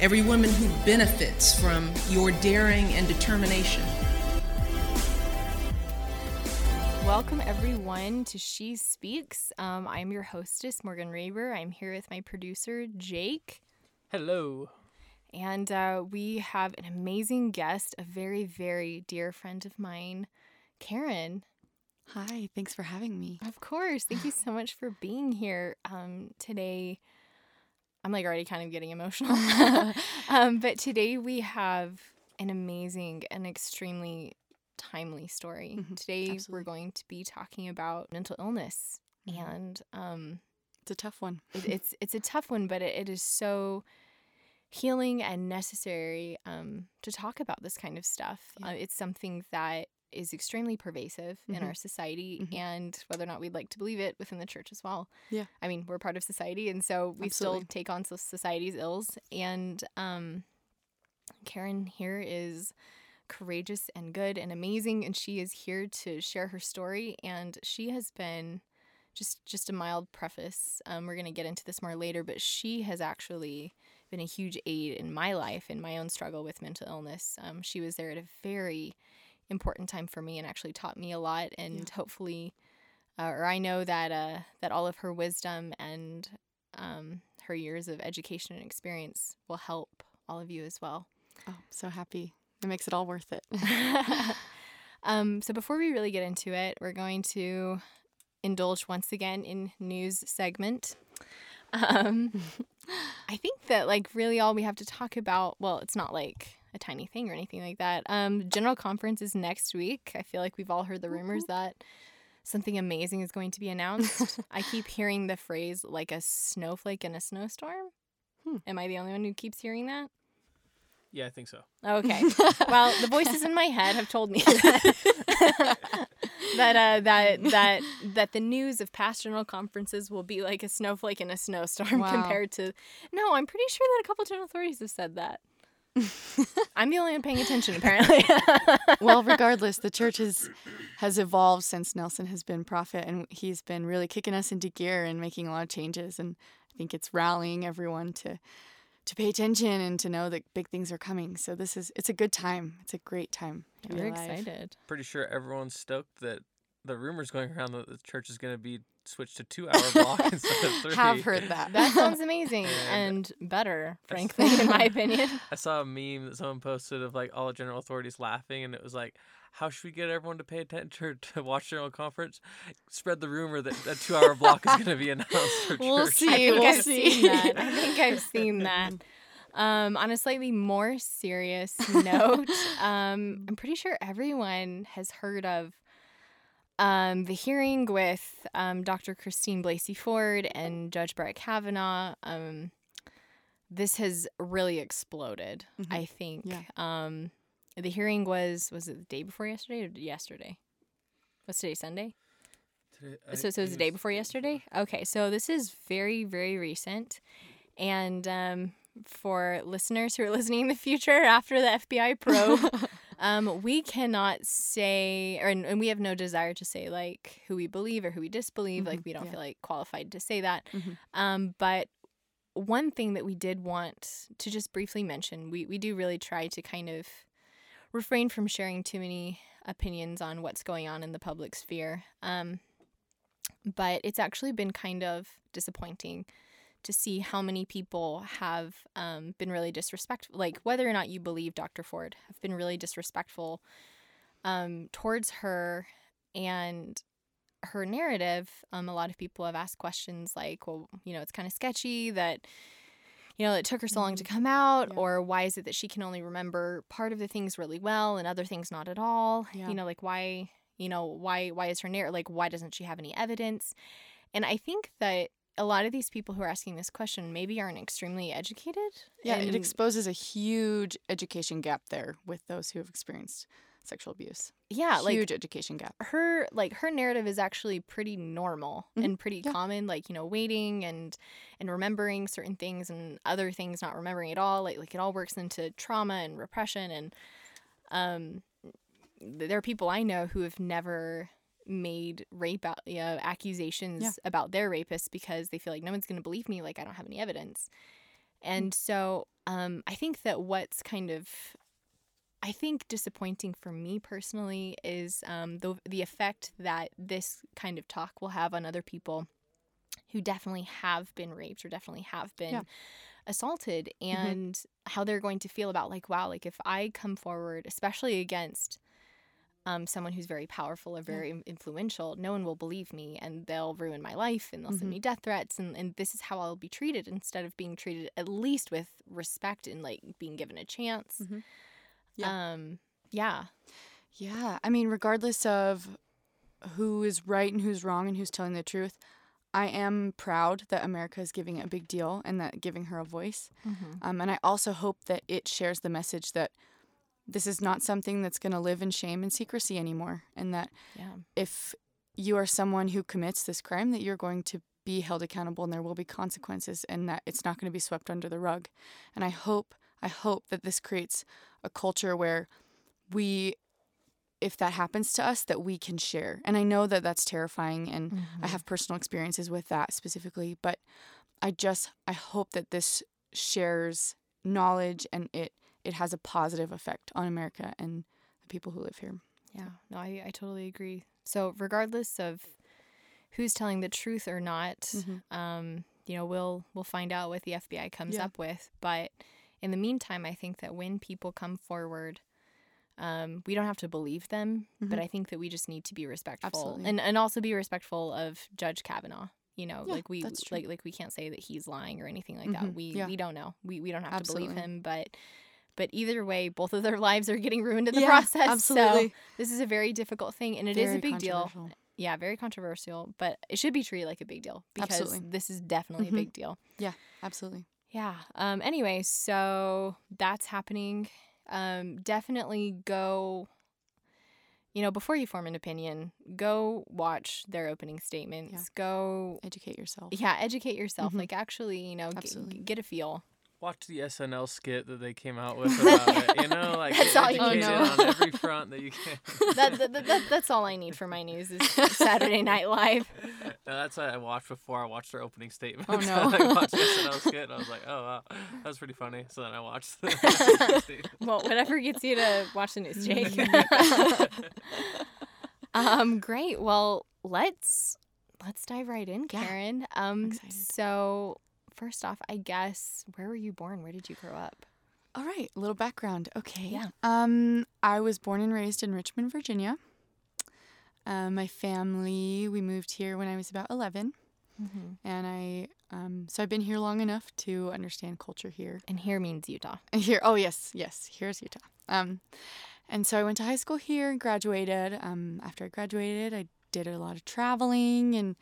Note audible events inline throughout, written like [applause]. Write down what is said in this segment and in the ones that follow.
every woman who benefits from your daring and determination. Welcome, everyone, to She Speaks. Um, I'm your hostess, Morgan Raber. I'm here with my producer, Jake. Hello. And uh, we have an amazing guest, a very, very dear friend of mine, Karen. Hi, thanks for having me. Of course. Thank you so much for being here um, today. I'm like already kind of getting emotional. [laughs] [laughs] um, but today we have an amazing and extremely timely story. Mhm, Today we're going to be talking about mental illness, Mhm. and um, It's a tough one. it, [laughs] it's it's a tough one, but it, it is so healing and necessary um, to talk about this kind of stuff. Yeah. Uh, it's something that is extremely pervasive in Mhm. our society, Mhm. and whether or not we'd like to believe it within the church as well. Yeah. I mean, we're part of society, and so we Absolutely. still take on society's ills. And um, Karen here is courageous and good and amazing, and she is here to share her story. And she has been just just a mild preface. Um, we're gonna get into this more later, but she has actually been a huge aid in my life in my own struggle with mental illness. Um, she was there at a very important time for me and actually taught me a lot. And hopefully, uh, or I know that uh, that all of her wisdom and um, her years of education and experience will help all of you as well. Oh, so happy. It makes it all worth it. [laughs] [laughs] um, so before we really get into it, we're going to indulge once again in news segment. Um, [laughs] I think that like really all we have to talk about. Well, it's not like a tiny thing or anything like that. Um, General conference is next week. I feel like we've all heard the rumors that something amazing is going to be announced. I [laughs] keep hearing the phrase like a snowflake in a snowstorm. Hmm. Am I the only one who keeps hearing that? Yeah, I think so. Okay. [laughs] well, the voices in my head have told me [laughs] that that uh, that that that the news of past general conferences will be like a snowflake in a snowstorm Wow. compared to. No, I'm pretty sure that a couple general authorities have said that. [laughs] I'm the only one paying attention, apparently. [laughs] [laughs] well, regardless, the church has, has evolved since Nelson has been prophet, and he's been really kicking us into gear and making a lot of changes. And I think it's rallying everyone to to pay attention and to know that big things are coming. So this is it's a good time. It's a great time. We're excited. Pretty sure everyone's stoked that the rumors going around that the church is going to be switched to two hour block [laughs] instead of three. Have heard that. That sounds amazing [laughs] Yeah, and better, That's- frankly, in my [laughs] opinion. I saw a meme that someone posted of like all the general authorities laughing, and it was like, "How should we get everyone to pay attention to watch general conference? Spread the rumor that a two hour block is going to be announced for We'll church." see. I we'll I've see. seen that. I think I've seen that. Um, on a slightly more serious note, um, I'm pretty sure everyone has heard of um, the hearing with um, Dr. Christine Blasey Ford and Judge Brett Kavanaugh. Um, this has really exploded. Mhm. I think. Yeah. Um, the hearing was was it the day before yesterday or yesterday? What's today? Sunday. Today- I So, so it was the day before yesterday? Okay, so this is very, very recent. And um, for listeners who are [laughs] listening in the future after the FBI probe, [laughs] um, we cannot say, or, and we have no desire to say like who we believe or who we disbelieve. Like Mhm, we don't yeah. feel like qualified to say that. Mhm. Um, but one thing that we did want to just briefly mention, we, we do really try to kind of refrain from sharing too many opinions on what's going on in the public sphere. Um, but it's actually been kind of disappointing to see how many people have um, been really disrespectful, like whether or not you believe Dr. Ford, have been really disrespectful um, towards her and her narrative. Um, a lot of people have asked questions like, well, you know, it's kind of sketchy that, you know, it took her so long to come out, Yeah. or why is it that she can only remember part of the things really well and other things not at all? Yeah. You know, like why, you know, why why is her narrative like why doesn't she have any evidence? And I think that a lot of these people who are asking this question maybe aren't extremely educated. Yeah, it exposes a huge education gap there with those who have experienced sexual abuse. yeah, like huge education gap. her like her narrative is actually pretty normal Mhm. and pretty Yeah. common like you know waiting and and remembering certain things and other things not remembering at all like like it all works into trauma and repression and um there are people i know who have never made rape know, accusations Yeah. about their rapists because they feel like no one's going to believe me like i don't have any evidence and Mm. so um i think that what's kind of I think disappointing for me personally is um, the the effect that this kind of talk will have on other people who definitely have been raped or definitely have been Yeah. assaulted, and how they're going to feel about like, wow, like if I come forward, especially against um, someone who's very powerful or very in- influential, no one will believe me, and they'll ruin my life, and they'll send Mhm. me death threats, and, and this is how I'll be treated instead of being treated at least with respect and like being given a chance. Mhm. Yeah. Um, yeah. Yeah, I mean, regardless of who is right and who's wrong and who's telling the truth, I am proud that America is giving it a big deal and that giving her a voice. Um, and I also hope that it shares the message that this is not something that's going to live in shame and secrecy anymore, and that Yeah. if you are someone who commits this crime, that you're going to be held accountable and there will be consequences, and that it's not going to be swept under the rug. And I hope, I hope that this creates a culture where we if that happens to us that we can share and i know that that's terrifying and Mm-hmm. i have personal experiences with that specifically but i just i hope that this shares knowledge and it it has a positive effect on america and the people who live here Yeah. No, I, I totally agree. So regardless of who's telling the truth or not, Mhm. um, you know, we'll we'll find out what the FBI comes Yeah. up with. But in the meantime, I think that when people come forward, um, we don't have to believe them, but Mhm. I think that we just need to be respectful Absolutely. and and also be respectful of Judge Kavanaugh. You know, Yeah, like we like like we can't say that he's lying or anything like that. Mhm. We Yeah. we don't know. We we don't have to believe him, but but either way, both of their [laughs] lives are getting ruined in the Yeah, process. absolutely. So this is a very difficult thing, and it is Very a big deal. Yeah, very controversial, but it should be treated like a big deal because Absolutely. this is definitely Mhm. a big deal. yeah absolutely Yeah. Um. Anyway, so that's happening. Um. Definitely go. You know, before you form an opinion, go watch their opening statements. Yeah. Go. educate yourself Yeah, educate yourself. Mhm. Like, actually, you know, g- get a feel. Watch the SNL skit that they came out with [laughs] about it. You know, like That's all you need. On every front that you [laughs] can. That, that, that, that- that's all I need for my news is Saturday Night Live. [laughs] No, that's what I watched before I watched their opening statement. Oh, no! I watched the SNL skit and I was like, oh wow, that was pretty funny. So then I watched the. Well, whatever gets you to watch the news, Jake. um, great. Well, let's let's dive right in, Yeah. Karen. Um, so first off, I guess where were you born? Where did you grow up? All right, a little background. Okay. Yeah. Um, I was born and raised in Richmond, Virginia. Um, my family, we moved here when I was about 11, and I, um, so I've been here long enough to understand culture here. And here means Utah. Here, oh yes, yes, here's Utah. Um, and so I went to high school here and graduated. Um, after I graduated, I did a lot of traveling and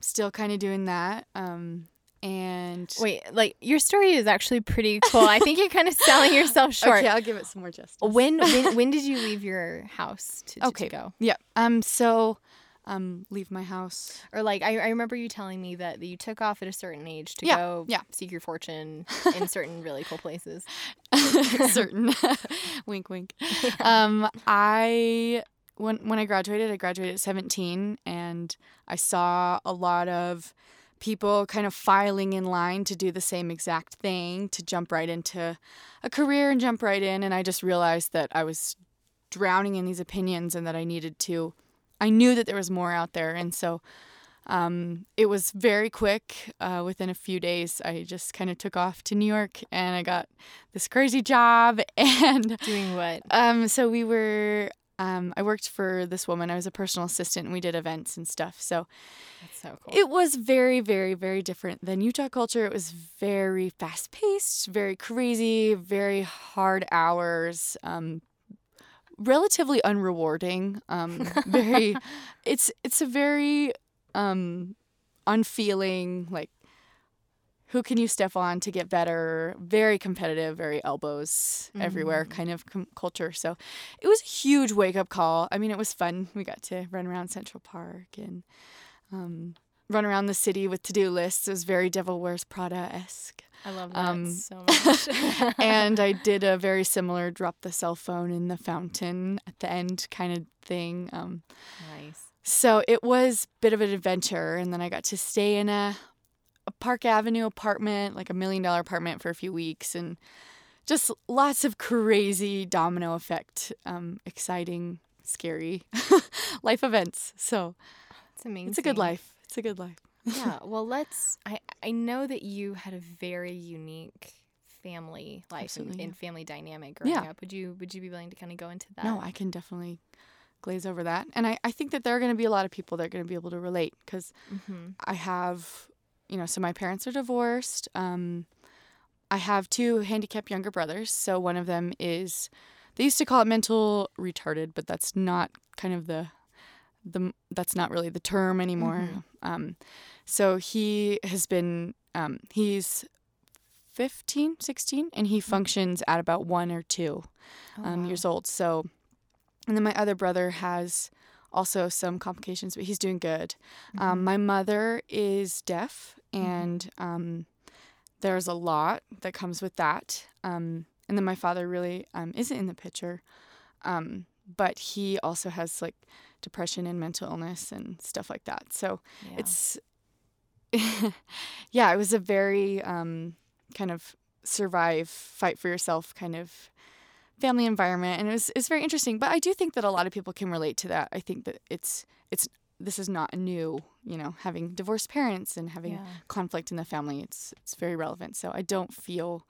still kind of doing that. Um, and Wait, like your story is actually pretty cool. I think you're kind of selling yourself [laughs] short. Okay, I'll give it some more justice. When, [laughs] when when did you leave your house to, Okay. to go? Yeah. Um. So, um, leave my house. Or like I, I remember you telling me that you took off at a certain age to Yeah, go yeah. seek your fortune [laughs] in certain really cool places. Certain. wink, wink. Um. I when when I graduated, I graduated at seventeen, and I saw a lot of people kind of filing in line to do the same exact thing to jump right into a career and jump right in and I just realized that I was drowning in these opinions and that I needed to I knew that there was more out there and so um, it was very quick. Uh, within a few days, I just kind of took off to New York and I got this crazy job. [laughs] And Doing what? um, so we were, um, I worked for this woman. I was a personal assistant and we did events and stuff. So That's so cool. it was very, very, very different than Utah culture. It was very fast paced, very crazy, very hard hours, um, relatively unrewarding. Um, very, [laughs] it's it's a very um, unfeeling, like who can you step on to get better? Very competitive, very elbows everywhere Mm-hmm. kind of com- culture. So it was a huge wake up call. I mean, it was fun. We got to run around Central Park and um, run around the city with to do lists. It was very Devil Wears Prada esque. I love that Um, so much. [laughs] and I [laughs] did a very similar drop the cell phone in the fountain at the end kind of thing. Um, nice. so it was a bit of an adventure, and then I got to stay in a, a Park Avenue apartment, like a million dollar apartment, for a few weeks, and just lots of crazy domino effect, um, exciting, scary [laughs] life events. So It's amazing. it's a good life. It's a good life. [laughs] yeah. Well, let's. I I know that you had a very unique family life and, Absolutely, and yeah. family dynamic growing Yeah. up. Would you Would you be willing to kind of go into that? No, I can definitely glaze over that, and I, I think that there are going to be a lot of people that are going to be able to relate because Mm-hmm. I have, you know, so my parents are divorced. Um, I have two handicapped younger brothers. So one of them is, they used to call it mental retarded, but that's not kind of the, the that's not really the term anymore. Um, so he has been, um, he's 15, 16, and he functions at about one or two um, years old. So, and then my other brother has also some complications, but he's doing good. Um, my mother is deaf, and um, there's a lot that comes with that. Um, and then my father really um, isn't in the picture, um, but he also has like depression and mental illness and stuff like that. So Yeah. it's, [laughs] yeah, it was a very um, kind of survive, fight for yourself kind of family environment and it was it's very interesting but i do think that a lot of people can relate to that i think that it's it's this is not new you know having divorced parents and having Yeah. conflict in the family it's it's very relevant so i don't feel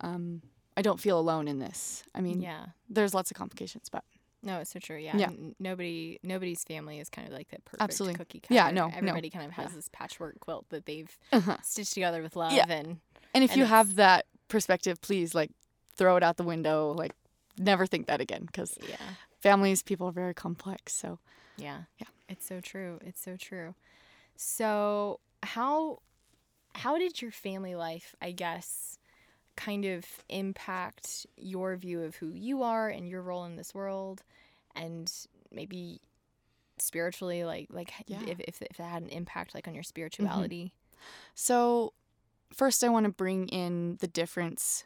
um i don't feel alone in this i mean yeah. there's lots of complications but No, it's so true. Yeah. Yeah. Nobody, nobody's family is kind of like that perfect Absolutely. cookie cutter. Yeah, no, no. Everybody kind of has Yeah. this patchwork quilt that they've uh-huh. stitched together with love Yeah. and and if And you have that perspective please like throw it out the window like never think that again because yeah. families people are very complex so Yeah. Yeah. It's so true. It's so true. So, how how did your family life, I guess, kind of impact your view of who you are and your role in this world and maybe spiritually like like Yeah. if, if if that had an impact like on your mm-hmm. spirituality. So, first, I want to bring in the difference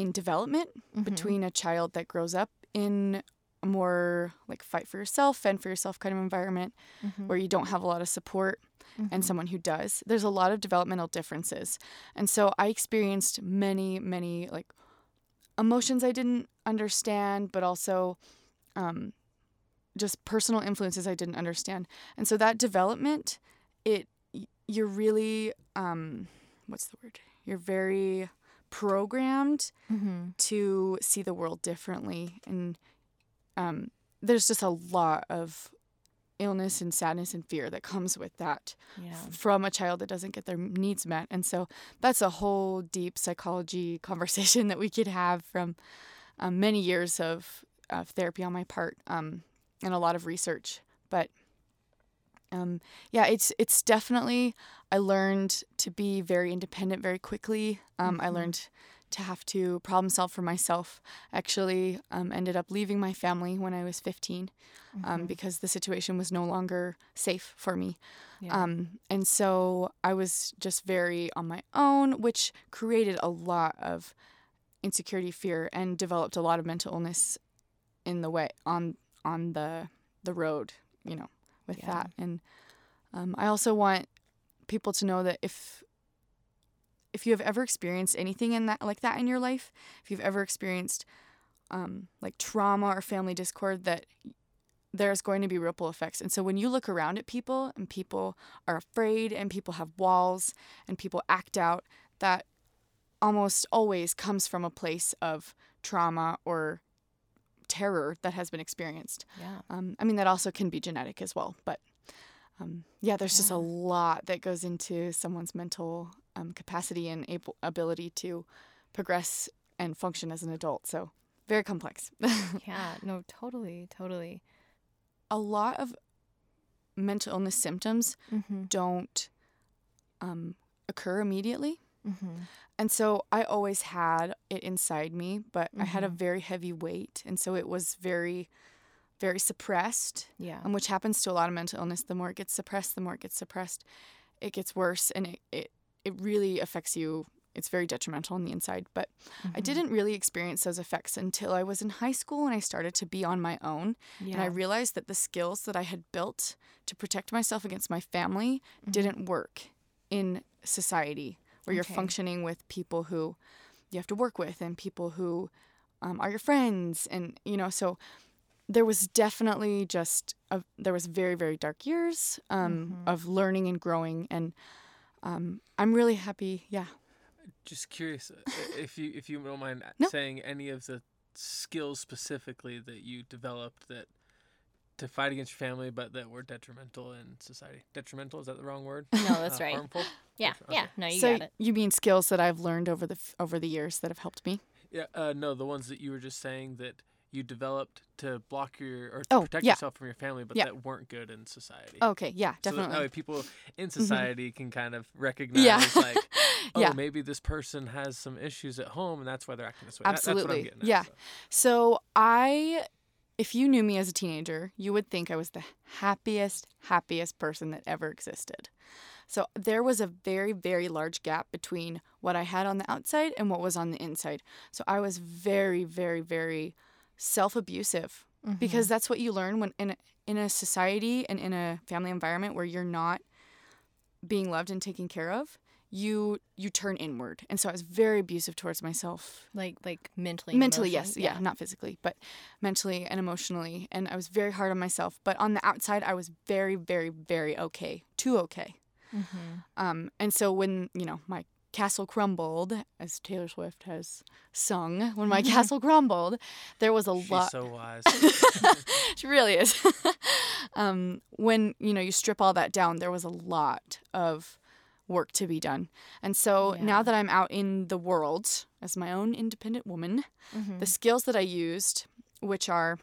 in development Mhm. between a child that grows up in a more like fight for yourself, fend for yourself kind of environment Mhm. where you don't have a lot of support and Mhm. someone who does. There's a lot of developmental differences. And so, I experienced many, many like emotions I didn't understand, but also um, just personal influences I didn't understand. And so, that development, it you're really um what's the word you're very programmed Mhm. to see the world differently and um there's just a lot of illness and sadness and fear that comes with that Yeah. from a child that doesn't get their needs met and so that's a whole deep psychology [laughs] conversation that we could have from um, many years of, of therapy on my part um, and a lot of research but um, yeah, it's it's definitely. I learned to be very independent very quickly. Um, I learned to have to problem solve for myself. Actually, um, ended up leaving my family when I was 15 um, because the situation was no longer safe for me. Yeah. Um, and so I was just very on my own, which created a lot of insecurity, fear, and developed a lot of mental illness in the way on on the the road. You know, with Yeah. that. And um, I also want people to know that if if you have ever experienced anything in that like that in your life, if you've ever experienced um, like trauma or family discord, that there's going to be ripple effects. And so when you look around at people and people are afraid and people have walls and people act out, that almost always comes from a place of trauma or terror that has been experienced. yeah. Um, I mean, that also can be genetic as well. But um, yeah, there's just a lot that goes into someone's mental um, capacity and able, ability to progress and function as an adult. So very complex. [laughs] Yeah. No, totally, totally. a lot of mental illness symptoms Mm-hmm. don't um, occur immediately. Mm-hmm. And so I always had it inside me, but I had a Mhm. very heavy weight. And so it was very, very suppressed, Yeah. um, which happens to a lot of mental illness. The more it gets suppressed, the more it gets suppressed, it gets worse and it, it, it really affects you. It's very detrimental on the inside. But I Mhm. didn't really experience those effects until I was in high school and I started to be on my own. And I realized that the skills that I had built to protect myself against my family Mhm. didn't work in society where you're Okay. functioning with people who you have to work with and people who um, are your friends and you know so there was definitely just a, there was very very dark years um, Mhm. of learning and growing and um, i'm really happy yeah Just curious uh, if you if you don't mind No. saying any of the skills specifically that you developed that to fight against your family, but that were detrimental in society. Detrimental is that the wrong word? No, that's Uh, right. Harmful. Yeah. Okay. Yeah. No, you so got it. you mean skills that i've learned over the f- over the years that have helped me Yeah. Uh, no, the ones that you were just saying that you developed to block your or to Oh, protect yeah. yourself from your family, but Yeah. that weren't good in society. okay yeah definitely. So that- definitely that way people in society can kind of recognize yeah like, [laughs] oh, yeah maybe this person has some issues at home and that's why they're acting this way. That- Absolutely. that's what I'm getting at, Yeah. so. So I, if you knew me as a teenager, you would think I was the happiest, happiest person that ever existed. So there was a very, very large gap between what I had on the outside and what was on the inside. So I was very, very, very self-abusive because mm-hmm. that's what you learn when in a, in a society and in a family environment where you're not being loved and taken care of. You you turn inward, and so I was very abusive towards myself. Like like mentally. mentally yes. yeah. not physically but mentally and emotionally. And i was very hard on myself. But on the outside i was very very very okay. Too okay. Mhm. um and so when you know my castle crumbled as taylor swift has sung when my castle crumbled there was a lot so wise. [laughs] she really is. [laughs] Um when you know you strip all that down there was a lot of work to be done and so Yeah. now that i'm out in the world as my own independent woman Mhm. the skills that I used, which are,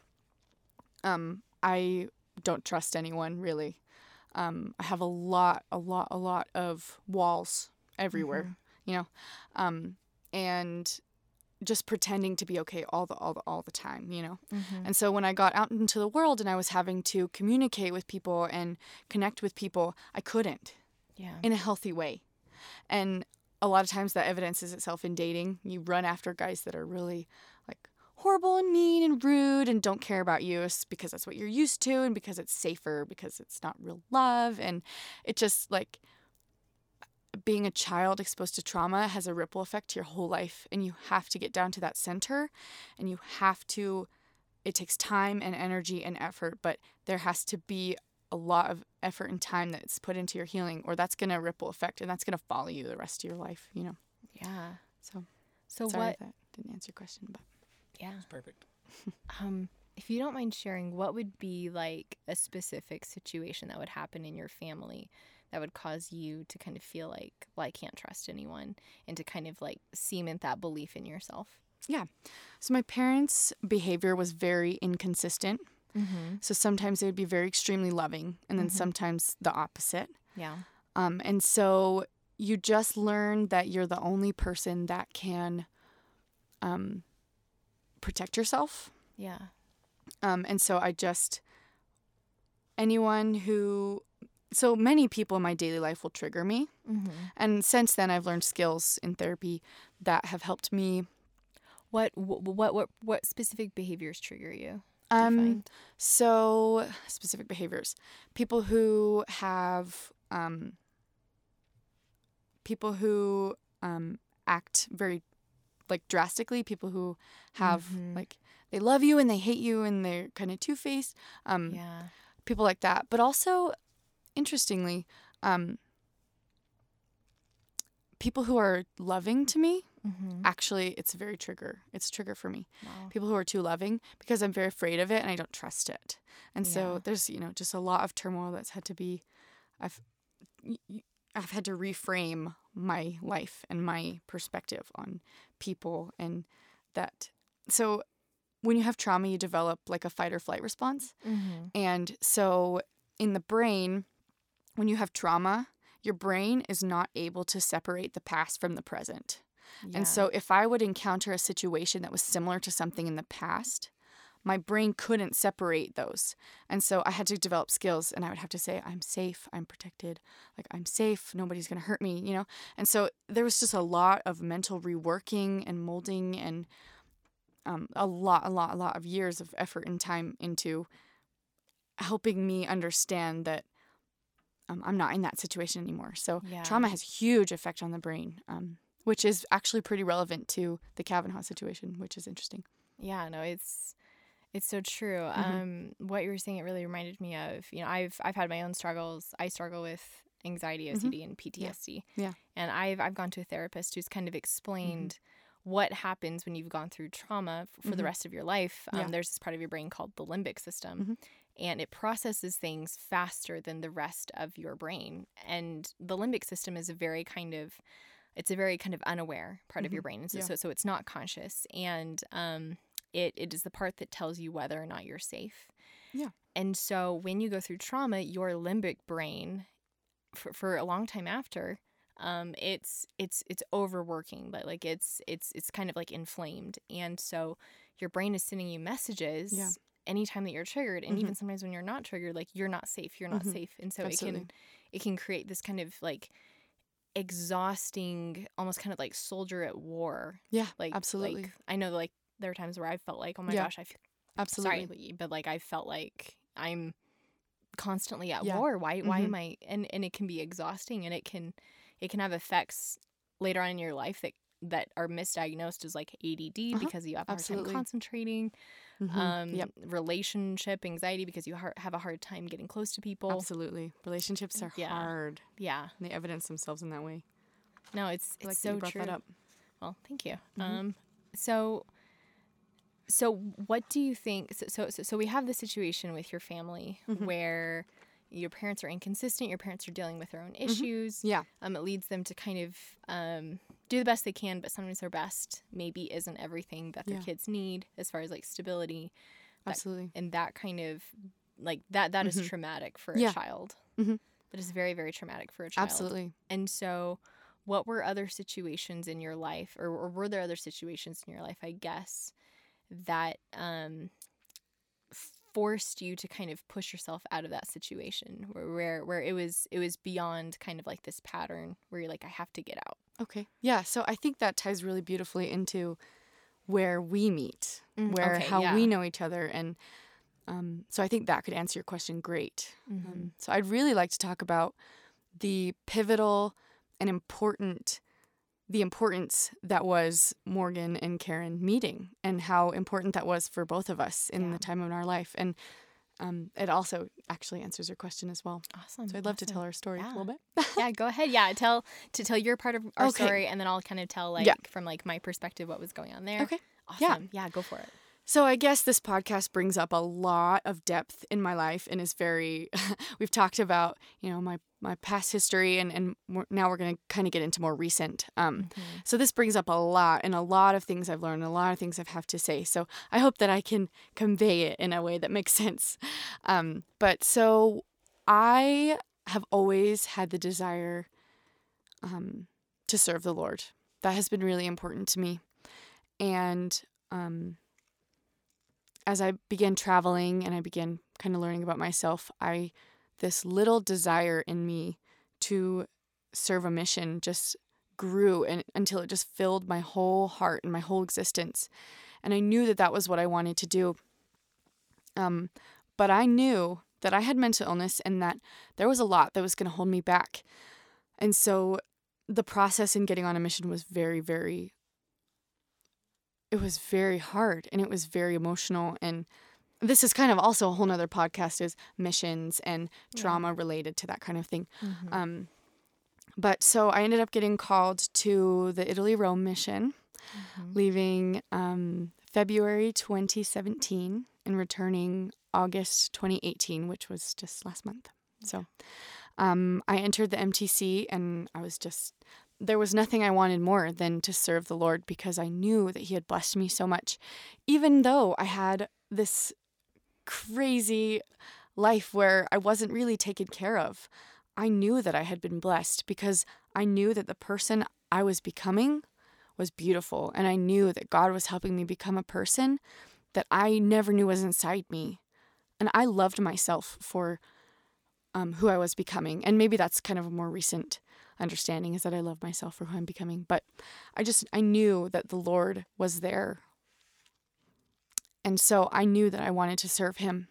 um, I don't trust anyone really. Um, I have a lot, a lot, a lot of walls everywhere, you know, um, and just pretending to be okay all the all the all the time, you know. Mhm. And so when I got out into the world and I was having to communicate with people and connect with people, I couldn't Yeah. in a healthy way. And a lot of times that evidences itself in dating. You run after guys that are really like horrible and mean and rude and don't care about you because that's what you're used to and because it's safer because it's not real love and it just like being a child exposed to trauma has a ripple effect to your whole life and you have to get down to that center and you have to it takes time and energy and effort but there has to be a lot of effort and time that's put into your healing or that's going to ripple effect and that's going to follow you the rest of your life you know Yeah. so So sorry what? if that didn't answer your question but Yeah. It's Perfect. [laughs] Um, if you don't mind sharing, what would be like a specific situation that would happen in your family that would cause you to kind of feel like, well, I can't trust anyone, and to kind of like cement that belief in yourself? Yeah. So my parents behavior was very inconsistent Mm-hmm. so sometimes they would be very extremely loving and then Mhm. sometimes the opposite Yeah. um, and so you just learn that you're the only person that can um, protect yourself Yeah. Um, and so I just, anyone who, so many people in my daily life will trigger me. Mm-hmm. And since then, I've learned skills in therapy that have helped me. What what what what specific behaviors trigger you? Um, so specific behaviors, people who have, um, people who um, act very like drastically, people who have Mhm. like they love you and they hate you and they're kind of two faced. Um, yeah. people like that. But also, interestingly, um, people who are loving to me, Mm-hmm. actually, it's a very trigger. It's a trigger for me. Wow. People who are too loving because I'm very afraid of it and I don't trust it. And so there's, you know, just a lot of turmoil that's had to be, I've, I've had to reframe my life and my perspective on people and that. So when you have trauma, you develop like a fight or flight response. Mm-hmm. And so in the brain, when you have trauma, your brain is not able to separate the past from the present. Yeah. And so if I would encounter a situation that was similar to something in the past, my brain couldn't separate those. And so I had to develop skills and I would have to say, I'm safe, I'm protected, like I'm safe, nobody's gonna hurt me, you know? And so there was just a lot of mental reworking and molding and um, a lot, a lot, a lot of years of effort and time into helping me understand that um, I'm not in that situation anymore. So Yeah. trauma has huge effect on the brain, um, which is actually pretty relevant to the Kavanaugh situation, which is interesting. Yeah, no, it's it's so true. Mhm. Um, what you were saying, it really reminded me of. You know, I've I've had my own struggles. I struggle with anxiety, OCD, and PTSD. Mm-hmm. Yeah. And I've I've gone to a therapist who's kind of explained what happens when you've gone through trauma f- for the Mhm. rest of your life. Um, Yeah. There's this part of your brain called the limbic system. Mhm. And it processes things faster than the rest of your brain. And the limbic system is a very kind of it's a very kind of unaware part of your Mhm. brain. And so, Yeah. so, so it's not conscious. And um, it, it is the part that tells you whether or not you're safe. Yeah. And so when you go through trauma, your limbic brain, for, for a long time after, um, it's it's it's overworking, but like it's it's it's kind of like inflamed, and so your brain is sending you messages. Yeah. Anytime that you're triggered, and Mhm. even sometimes when you're not triggered, like you're not safe, you're not Mhm. safe, and so Absolutely. it can it can create this kind of like exhausting, almost kind of like soldier at war. Yeah, Like absolutely. like I know like there are times where I felt like, oh my Yeah. gosh, I feel absolutely. sorry, but like I felt like I'm constantly at Yeah. war. Why why Mhm. am I and and it can be exhausting and it can it can have effects later on in your life that that are misdiagnosed as like ADD Uh-huh. because you have a hard Absolutely. time concentrating, Mhm. um, yep. relationship anxiety because you har- have a hard time getting close to people. Absolutely. Relationships are Yeah. hard. Yeah, And they evidence themselves in that way. no, it's I like it's so true. that up. Well, thank you. Mhm. Um, so, so what do you think? So, so, so, we have the situation with your family Mhm. where your parents are inconsistent. Your parents are dealing with their own issues. Yeah. Um, it leads them to kind of um, do the best they can, but sometimes their best maybe isn't everything that their Yeah. kids need as far as like stability That- Absolutely. and that kind of like that. That is Mhm. traumatic for a Yeah. child. Mhm. That is very, very traumatic for a child. Absolutely. And so, what were other situations in your life, or, or were there other situations in your life, I guess, that um, forced you to kind of push yourself out of that situation, where, where where it was it was beyond kind of like this pattern where you're like, I have to get out. Okay. Yeah. So I think that ties really beautifully into where we meet, Mm, where okay, how yeah. we know each other. And um, so I think that could answer your question great. Mm-hmm. Um, so I'd really like to talk about the pivotal and important, the importance that was Morgan and Karen meeting and how important that was for both of us in Yeah. the time of our life. And um, it also actually answers your question as well. Awesome. So I'd love to tell our story Yeah. a little bit. yeah, go ahead. Yeah, tell to tell your part of our Okay. story, and then I'll kind of tell like Yeah. from like my perspective what was going on there. Okay. Awesome. Yeah. Yeah, go for it. So I guess this podcast brings up a lot of depth in my life and is very [laughs] we've talked about, you know, my my past history and and we're, now we're going to kind of get into more recent. Um so this brings up a lot and a lot of things I've learned, a lot of things I have to say. So I hope that I can convey it in a way that makes [laughs] sense. Um but so I have always had the desire um to serve the Lord. That has been really important to me. And um as I began traveling and I began kind of learning about myself, I this little desire in me to serve a mission just grew and until it just filled my whole heart and my whole existence. And I knew that that was what I wanted to do. Um, but I knew that I had mental illness and that there was a lot that was going to hold me back. And so the process in getting on a mission was very, very it was very hard and it was very emotional and this is kind of also a whole nother podcast is missions and trauma related to that kind of thing Mm-hmm. um, but so i ended up getting called to the italy rome mission Mm-hmm. leaving um, february 2017 and returning august 2018 which was just last month so um, i entered the mtc and i was just there was nothing I wanted more than to serve the Lord because I knew that He had blessed me so much. Even though I had this crazy life where I wasn't really taken care of, I knew that I had been blessed because I knew that the person I was becoming was beautiful. And I knew that God was helping me become a person that I never knew was inside me. And I loved myself for um, who I was becoming. And maybe that's kind of a more recent understanding is that I love myself for who I'm becoming. But I just, I knew that the Lord was there. And so I knew that I wanted to serve Him.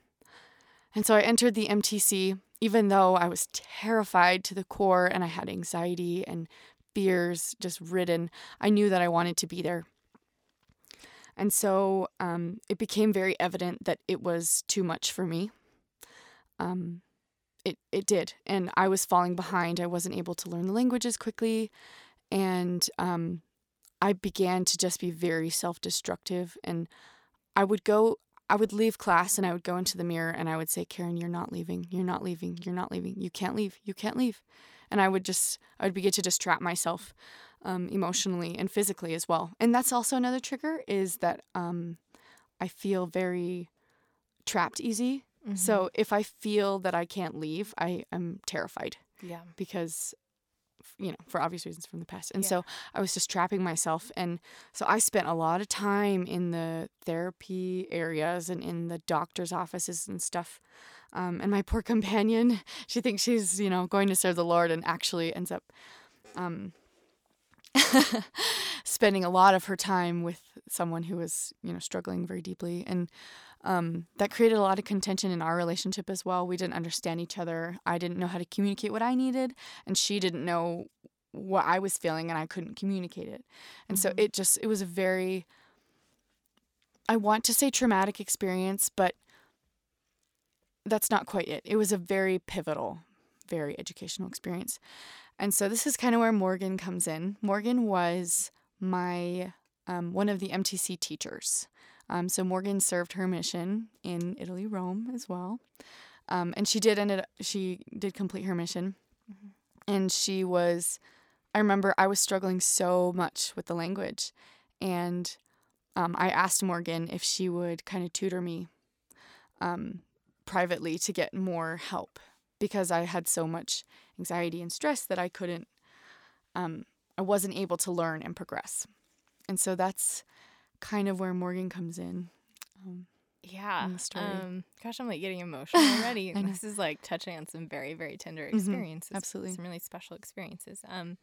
And so I entered the MTC, even though I was terrified to the core and I had anxiety and fears just ridden. I knew that I wanted to be there. And so um, it became very evident that it was too much for me. Um, it, it did. And I was falling behind. I wasn't able to learn the languages quickly. And um, I began to just be very self destructive. And I would go, I would leave class and I would go into the mirror and I would say, Karen, you're not leaving. You're not leaving. You're not leaving. You can't leave. You can't leave. And I would just, I would begin to distract myself um, emotionally and physically as well. And that's also another trigger is that um, I feel very trapped easy. Mm-hmm. So if I feel that I can't leave, I am terrified. Yeah. Because you know, for obvious reasons from the past. And yeah. so I was just trapping myself. And so I spent a lot of time in the therapy areas and in the doctor's offices and stuff. Um, and my poor [laughs] companion, she thinks she's, you know, going to serve the Lord and actually ends up um, [laughs] spending a lot of her time with someone who was, you know, struggling very deeply. And um, that created a lot of contention in our relationship as well. We didn't understand each other. I didn't know how to communicate what I needed, and she didn't know what I was feeling, and I couldn't communicate it. And mm-hmm. so it just, it was a very, I want to say traumatic experience, but that's not quite it. It was a very pivotal, very educational experience. And so this is kind of where Morgan comes in. Morgan was my um, one of the MTC teachers. Um, so Morgan served her mission in Italy, Rome as well, um, and she did ended she did complete her mission, mm-hmm. and she was. I remember I was struggling so much with the language, and um, I asked Morgan if she would kind of tutor me um, privately to get more help because I had so much anxiety and stress that I couldn't, um, I wasn't able to learn and progress. And so that's kind of where Morgan comes in. Um, yeah. In um, gosh, I'm like getting emotional already. [laughs] this is like touching on some very, very tender mm-hmm. experiences. Mm-hmm. Absolutely. Some really special experiences. Um,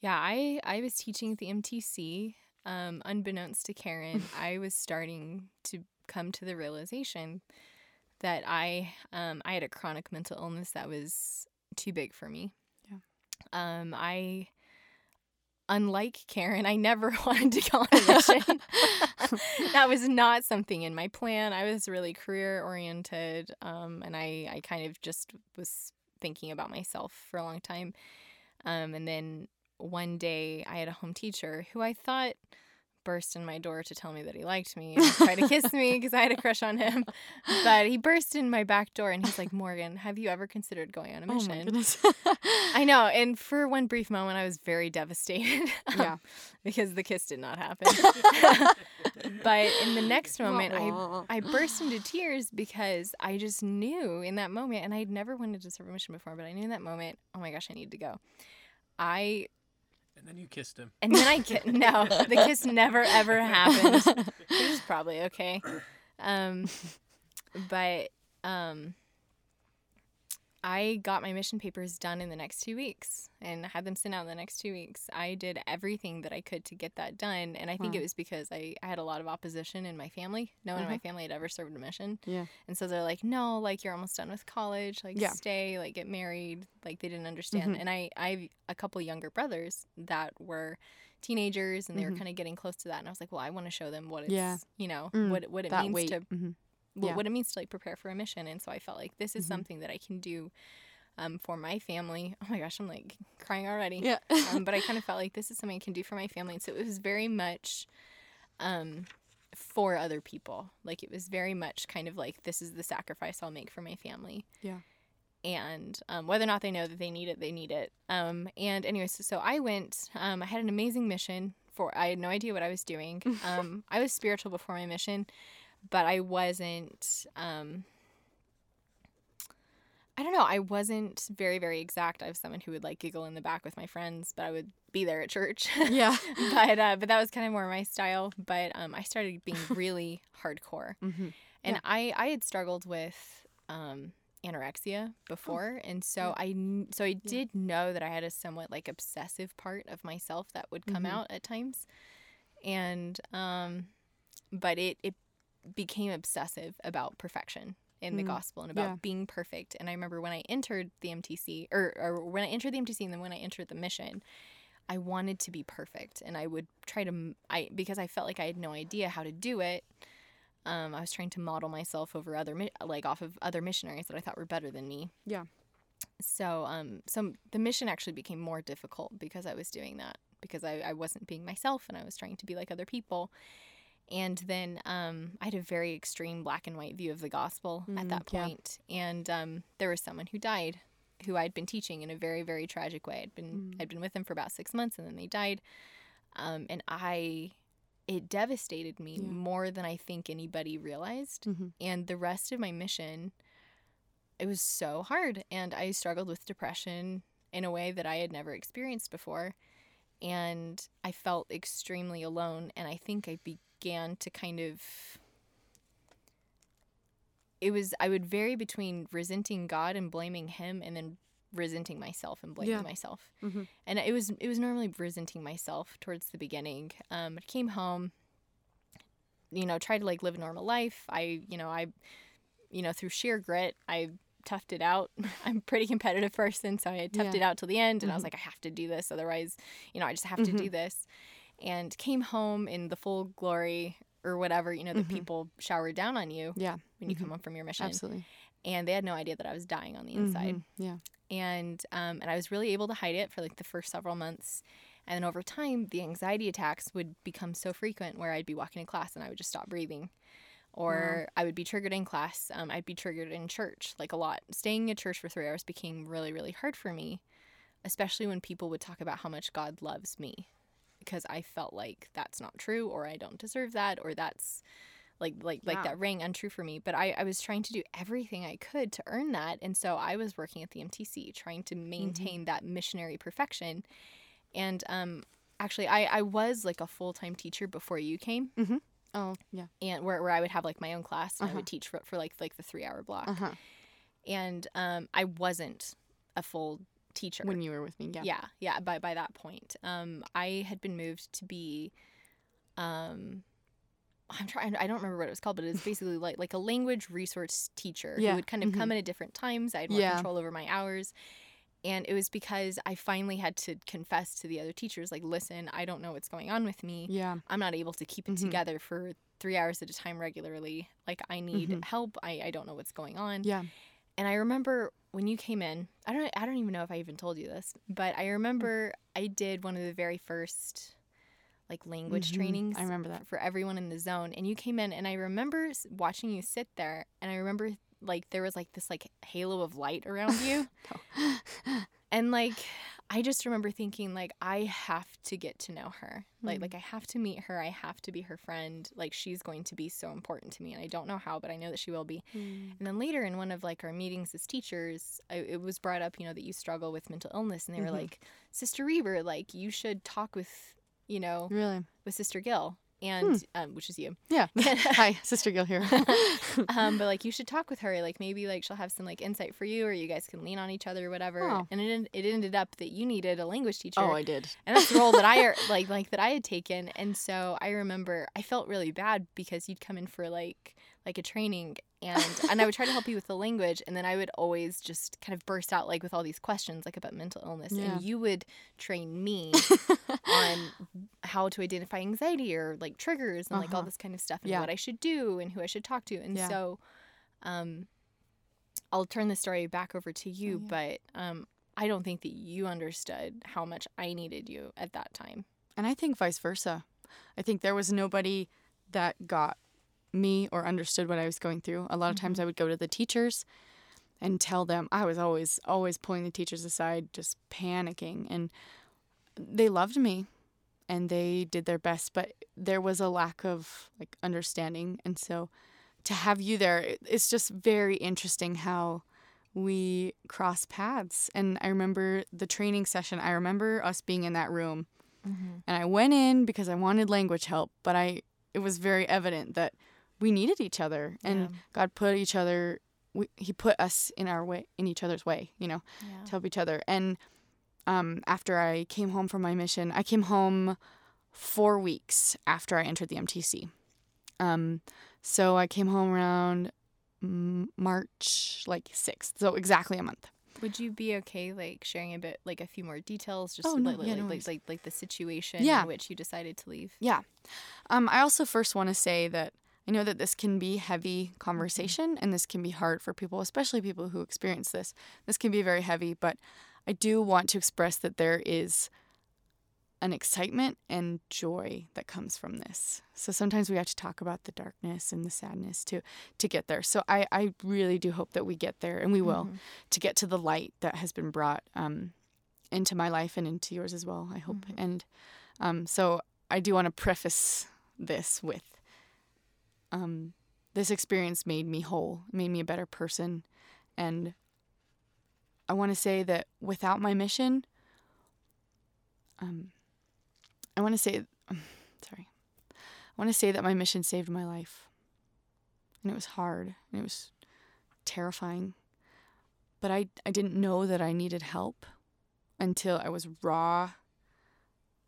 yeah, I, I was teaching at the MTC. Um, unbeknownst to Karen, [laughs] I was starting to come to the realization that I um, I had a chronic mental illness that was too big for me. Yeah. Um, I unlike Karen, I never [laughs] wanted to go on a mission. [laughs] that was not something in my plan. I was really career oriented, um, and I I kind of just was thinking about myself for a long time. Um, and then one day I had a home teacher who I thought burst in my door to tell me that he liked me and try to kiss me [laughs] because I had a crush on him. But he burst in my back door and he's like, Morgan, have you ever considered going on a mission? Oh my goodness. I know. [laughs] And for one brief moment, I was very devastated. yeah. [laughs] because the kiss did not happen. but in the next moment, I, I burst into tears because I just knew in that moment, and I'd never wanted to serve a mission before, but I knew in that moment, oh my gosh, I need to go. I and then you kissed him. And then I kissed. [laughs] no, the kiss never ever happened. Which is probably okay. [laughs] Um, but um, I got my mission papers done in the next two weeks and had them sent out in the next two weeks. I did everything that I could to get that done. And I think wow. it was because I, I had a lot of opposition in my family. No one in my uh-huh. family had ever served a mission. Yeah. And so they're like, no, like you're almost done with college. Like yeah. stay, like get married. Like they didn't understand. Mm-hmm. And I, I have a couple younger brothers that were teenagers and they mm-hmm. were kind of getting close to that. And I was like, well, I want to show them what it's, yeah. you know, mm, what, what it means weight. to. Mm-hmm yeah. what it means to like prepare for a mission. And so I felt like this is mm-hmm. something that I can do um, for my family. Oh my gosh, I'm like crying already. Yeah. um, but I kind of felt like this is something I can do for my family. And so it was very much um, for other people. Like it was very much kind of like this is the sacrifice I'll make for my family. Yeah. And um, whether or not they know that they need it, they need it. Um, and anyways, so, so I went. Um, I had an amazing mission for. I had no idea what I was doing. [laughs] Um, I was spiritual before my mission, but I wasn't. Um, I don't know. I wasn't very, very exact. I was someone who would like giggle in the back with my friends, but I would be there at church. Yeah. [laughs] but uh, but that was kind of more my style. But um, I started being [laughs] really hardcore, Mhm. and Yeah. I I had struggled with um, anorexia before, and so I so I did know that I had a somewhat like obsessive part of myself that would come Mhm. out at times, and um, but it it became obsessive about perfection in the Mm, gospel and about yeah. being perfect. And I remember when I entered the MTC, or, or when I entered the MTC, and then when I entered the mission, I wanted to be perfect, and I would try to I because I felt like I had no idea how to do it. Um, I was trying to model myself over other like off of other missionaries that I thought were better than me. Yeah. So um, so the mission actually became more difficult because I was doing that because I, I wasn't being myself and I was trying to be like other people. And then um, I had a very extreme black and white view of the gospel at Mm, that yeah. point. And um, there was someone who died who I'd been teaching in a very, very tragic way. I'd been Mm. I'd been with them for about six months and then they died. Um, and I it devastated me Yeah. more than I think anybody realized. Mhm. And the rest of my mission, it was so hard. And I struggled with depression in a way that I had never experienced before. And I felt extremely alone. And I think I began to kind of. It was, I would vary between resenting God and blaming Him and then resenting myself and blaming Yeah. myself. Mhm. And it was, it was normally resenting myself towards the beginning. Um, I came home, you know, tried to like live a normal life. I, you know, I, you know, through sheer grit, I toughed it out. [laughs] I'm a pretty competitive person, so I toughed Yeah. it out till the end, and I was Mhm. like, I have to do this, otherwise, you know, I just have to do this. And came home in the full glory or whatever, you know, that Mhm. people showered down on you Yeah. when you Mhm. come home from your mission, Absolutely. and they had no idea that I was dying on the inside Mhm. Yeah. and um, and I was really able to hide it for like the first several months. And then over time, the anxiety attacks would become so frequent where I'd be walking in class and I would just stop breathing, or I would be triggered in class. Um, I'd be triggered in church like a lot. Staying at church for three hours became really really hard for me, especially when people would talk about how much God loves me, because I felt like that's not true, or I don't deserve that, or that's like like like that rang untrue for me. But I, I was trying to do everything i could to earn that. And so i was working at the mtc trying to maintain that missionary perfection. And um actually i i was like a full-time teacher before you came. Oh, yeah. and where, where i would have like my own class and i Uh-huh. would teach for, for like like the three hour block. Uh huh. and um i wasn't a full teacher When you were with me, yeah. yeah yeah by by that point um i had been moved to be um i'm trying i don't remember what it was called but it was [laughs] basically like like a language resource teacher Yeah, who would kind of come mhm. in at different times i had more Yeah. control over my hours and it was because i finally had to confess to the other teachers like listen i don't know what's going on with me Yeah. i'm not able to keep it Mhm. together for three hours at a time regularly like i need Mhm. help I, I don't know what's going on Yeah. And I remember when you came in, I don't I don't even know if I even told you this, but I remember I did one of the very first like language Mhm. trainings. I remember that. for everyone in the zone. And you came in and I remember watching you sit there and I remember like there was like this like halo of light around you. [laughs] and like I just remember thinking like I have to get to know her. Like Mm. like I have to meet her. I have to be her friend. Like she's going to be so important to me and I don't know how, but I know that she will be. Mm. And then later in one of like our meetings as teachers, I, it was brought up, you know, that you struggle with mental illness, and they were Mhm. like, "Sister Reber, like you should talk with, you know, Really? with Sister Gill, and um, which is you, Yeah. [laughs] Hi, Sister Gil here. [laughs] [laughs] um, but like you should talk with her, like maybe like she'll have some like insight for you, or you guys can lean on each other or whatever." Oh. And it it ended up that you needed a language teacher. oh, I did. and that's the role that I like like that I had taken. And so I remember I felt really bad because you'd come in for like like a training and and I would try to help you with the language and then I would always just kind of burst out like with all these questions like about mental illness Yeah. and you would train me [laughs] on how to identify anxiety or like triggers and like all Uh-huh. this kind of stuff and Yeah. what I should do and who I should talk to. And Yeah. so um I'll turn the story back over to you, Oh, but um I don't think that you understood how much I needed you at that time. And I think vice versa. I think there was nobody that got me or understood what I was going through. A lot of times mm-hmm. I would go to the teachers and tell them I was always always pulling the teachers aside just panicking and they loved me and they did their best but there was a lack of like understanding and so to have you there it's just very interesting how we cross paths. And I remember the training session, I remember us being in that room. Mm-hmm. And I went in because I wanted language help, but I it was very evident that we needed each other and Yeah. God put each other we, he put us in our way in each other's way, you know, Yeah. to help each other. And um, after I came home from my mission, I came home four weeks after I entered the MTC. Um, so I came home around March like 6th, so exactly a month. Would you be okay like sharing a bit like a few more details just Oh, like, no, like, yeah, no like, like like the situation Yeah. in which you decided to leave? Yeah. Um, I also first want to say that I know that this can be heavy conversation and this can be hard for people, especially people who experience this. This can be very heavy, but I do want to express that there is an excitement and joy that comes from this. So sometimes we have to talk about the darkness and the sadness to to get there. So I, I really do hope that we get there and we will to get to the light that has been brought um, into my life and into yours as well, I hope. And um, so I do want to preface this with um, this experience made me whole, made me a better person. And I want to say that without my mission, um, I want to say, sorry, I want to say that my mission saved my life. And it was hard, and it was terrifying. But I, I didn't know that I needed help until I was raw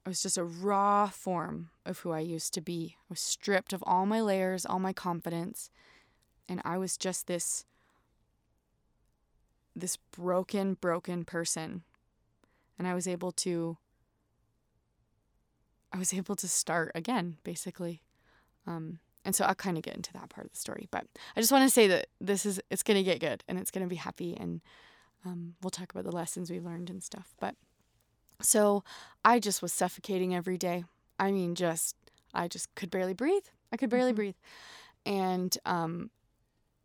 I was just a raw form of who I used to be. I was stripped of all my layers, all my confidence, and I was just this this broken, broken person. And I was able to I was able to start again, basically. Um, and so I'll kind of get into that part of the story. But I just want to say that this is it's gonna get good and it's gonna be happy and um, we'll talk about the lessons we learned and stuff. But so I just was suffocating every day. I mean, just, I just could barely breathe. I could barely breathe. And um,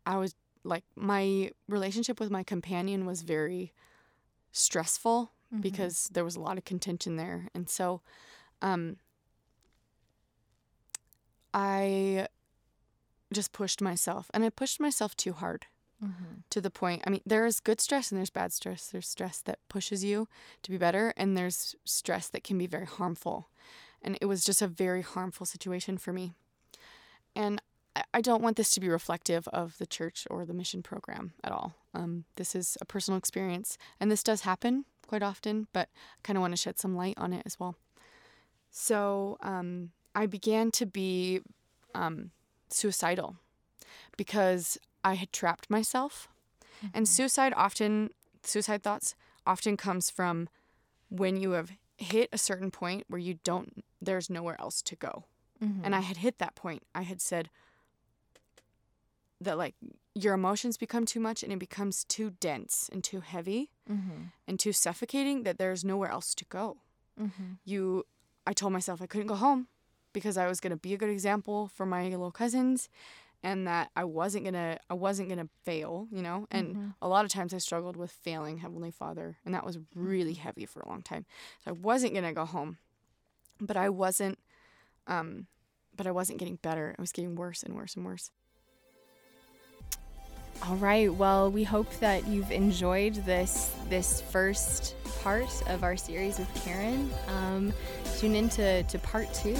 I was like, my relationship with my companion was very stressful because there was a lot of contention there. And so um, I just pushed myself, and I pushed myself too hard to the point i mean there's good stress and there's bad stress. There's stress that pushes you to be better and there's stress that can be very harmful. And it was just a very harmful situation for me. And I- i don't want this to be reflective of the church or the mission program at all. Um, this is a personal experience and this does happen quite often but i kind of want to shed some light on it as well. So um, i began to be um, suicidal because I had trapped myself. And mm-hmm. suicide often, suicide thoughts often comes from when you have hit a certain point where you don't, there's nowhere else to go. And I mm-hmm. had hit that point. I had said that, like, your emotions become too much and it becomes too dense and too heavy mm-hmm. and too suffocating that there's nowhere else to go. You, I told myself I couldn't go home because I was going to be a good example for my little cousins and that I wasn't going to I wasn't going to fail, you know? And a lot of times I struggled with failing Heavenly Father, and that was really heavy for a long time. So I wasn't going to go home. But I wasn't um but I wasn't getting better. I was getting worse and worse and worse. All right. Well, we hope that you've enjoyed this this first part of our series with Karen. Um, tune into to part two.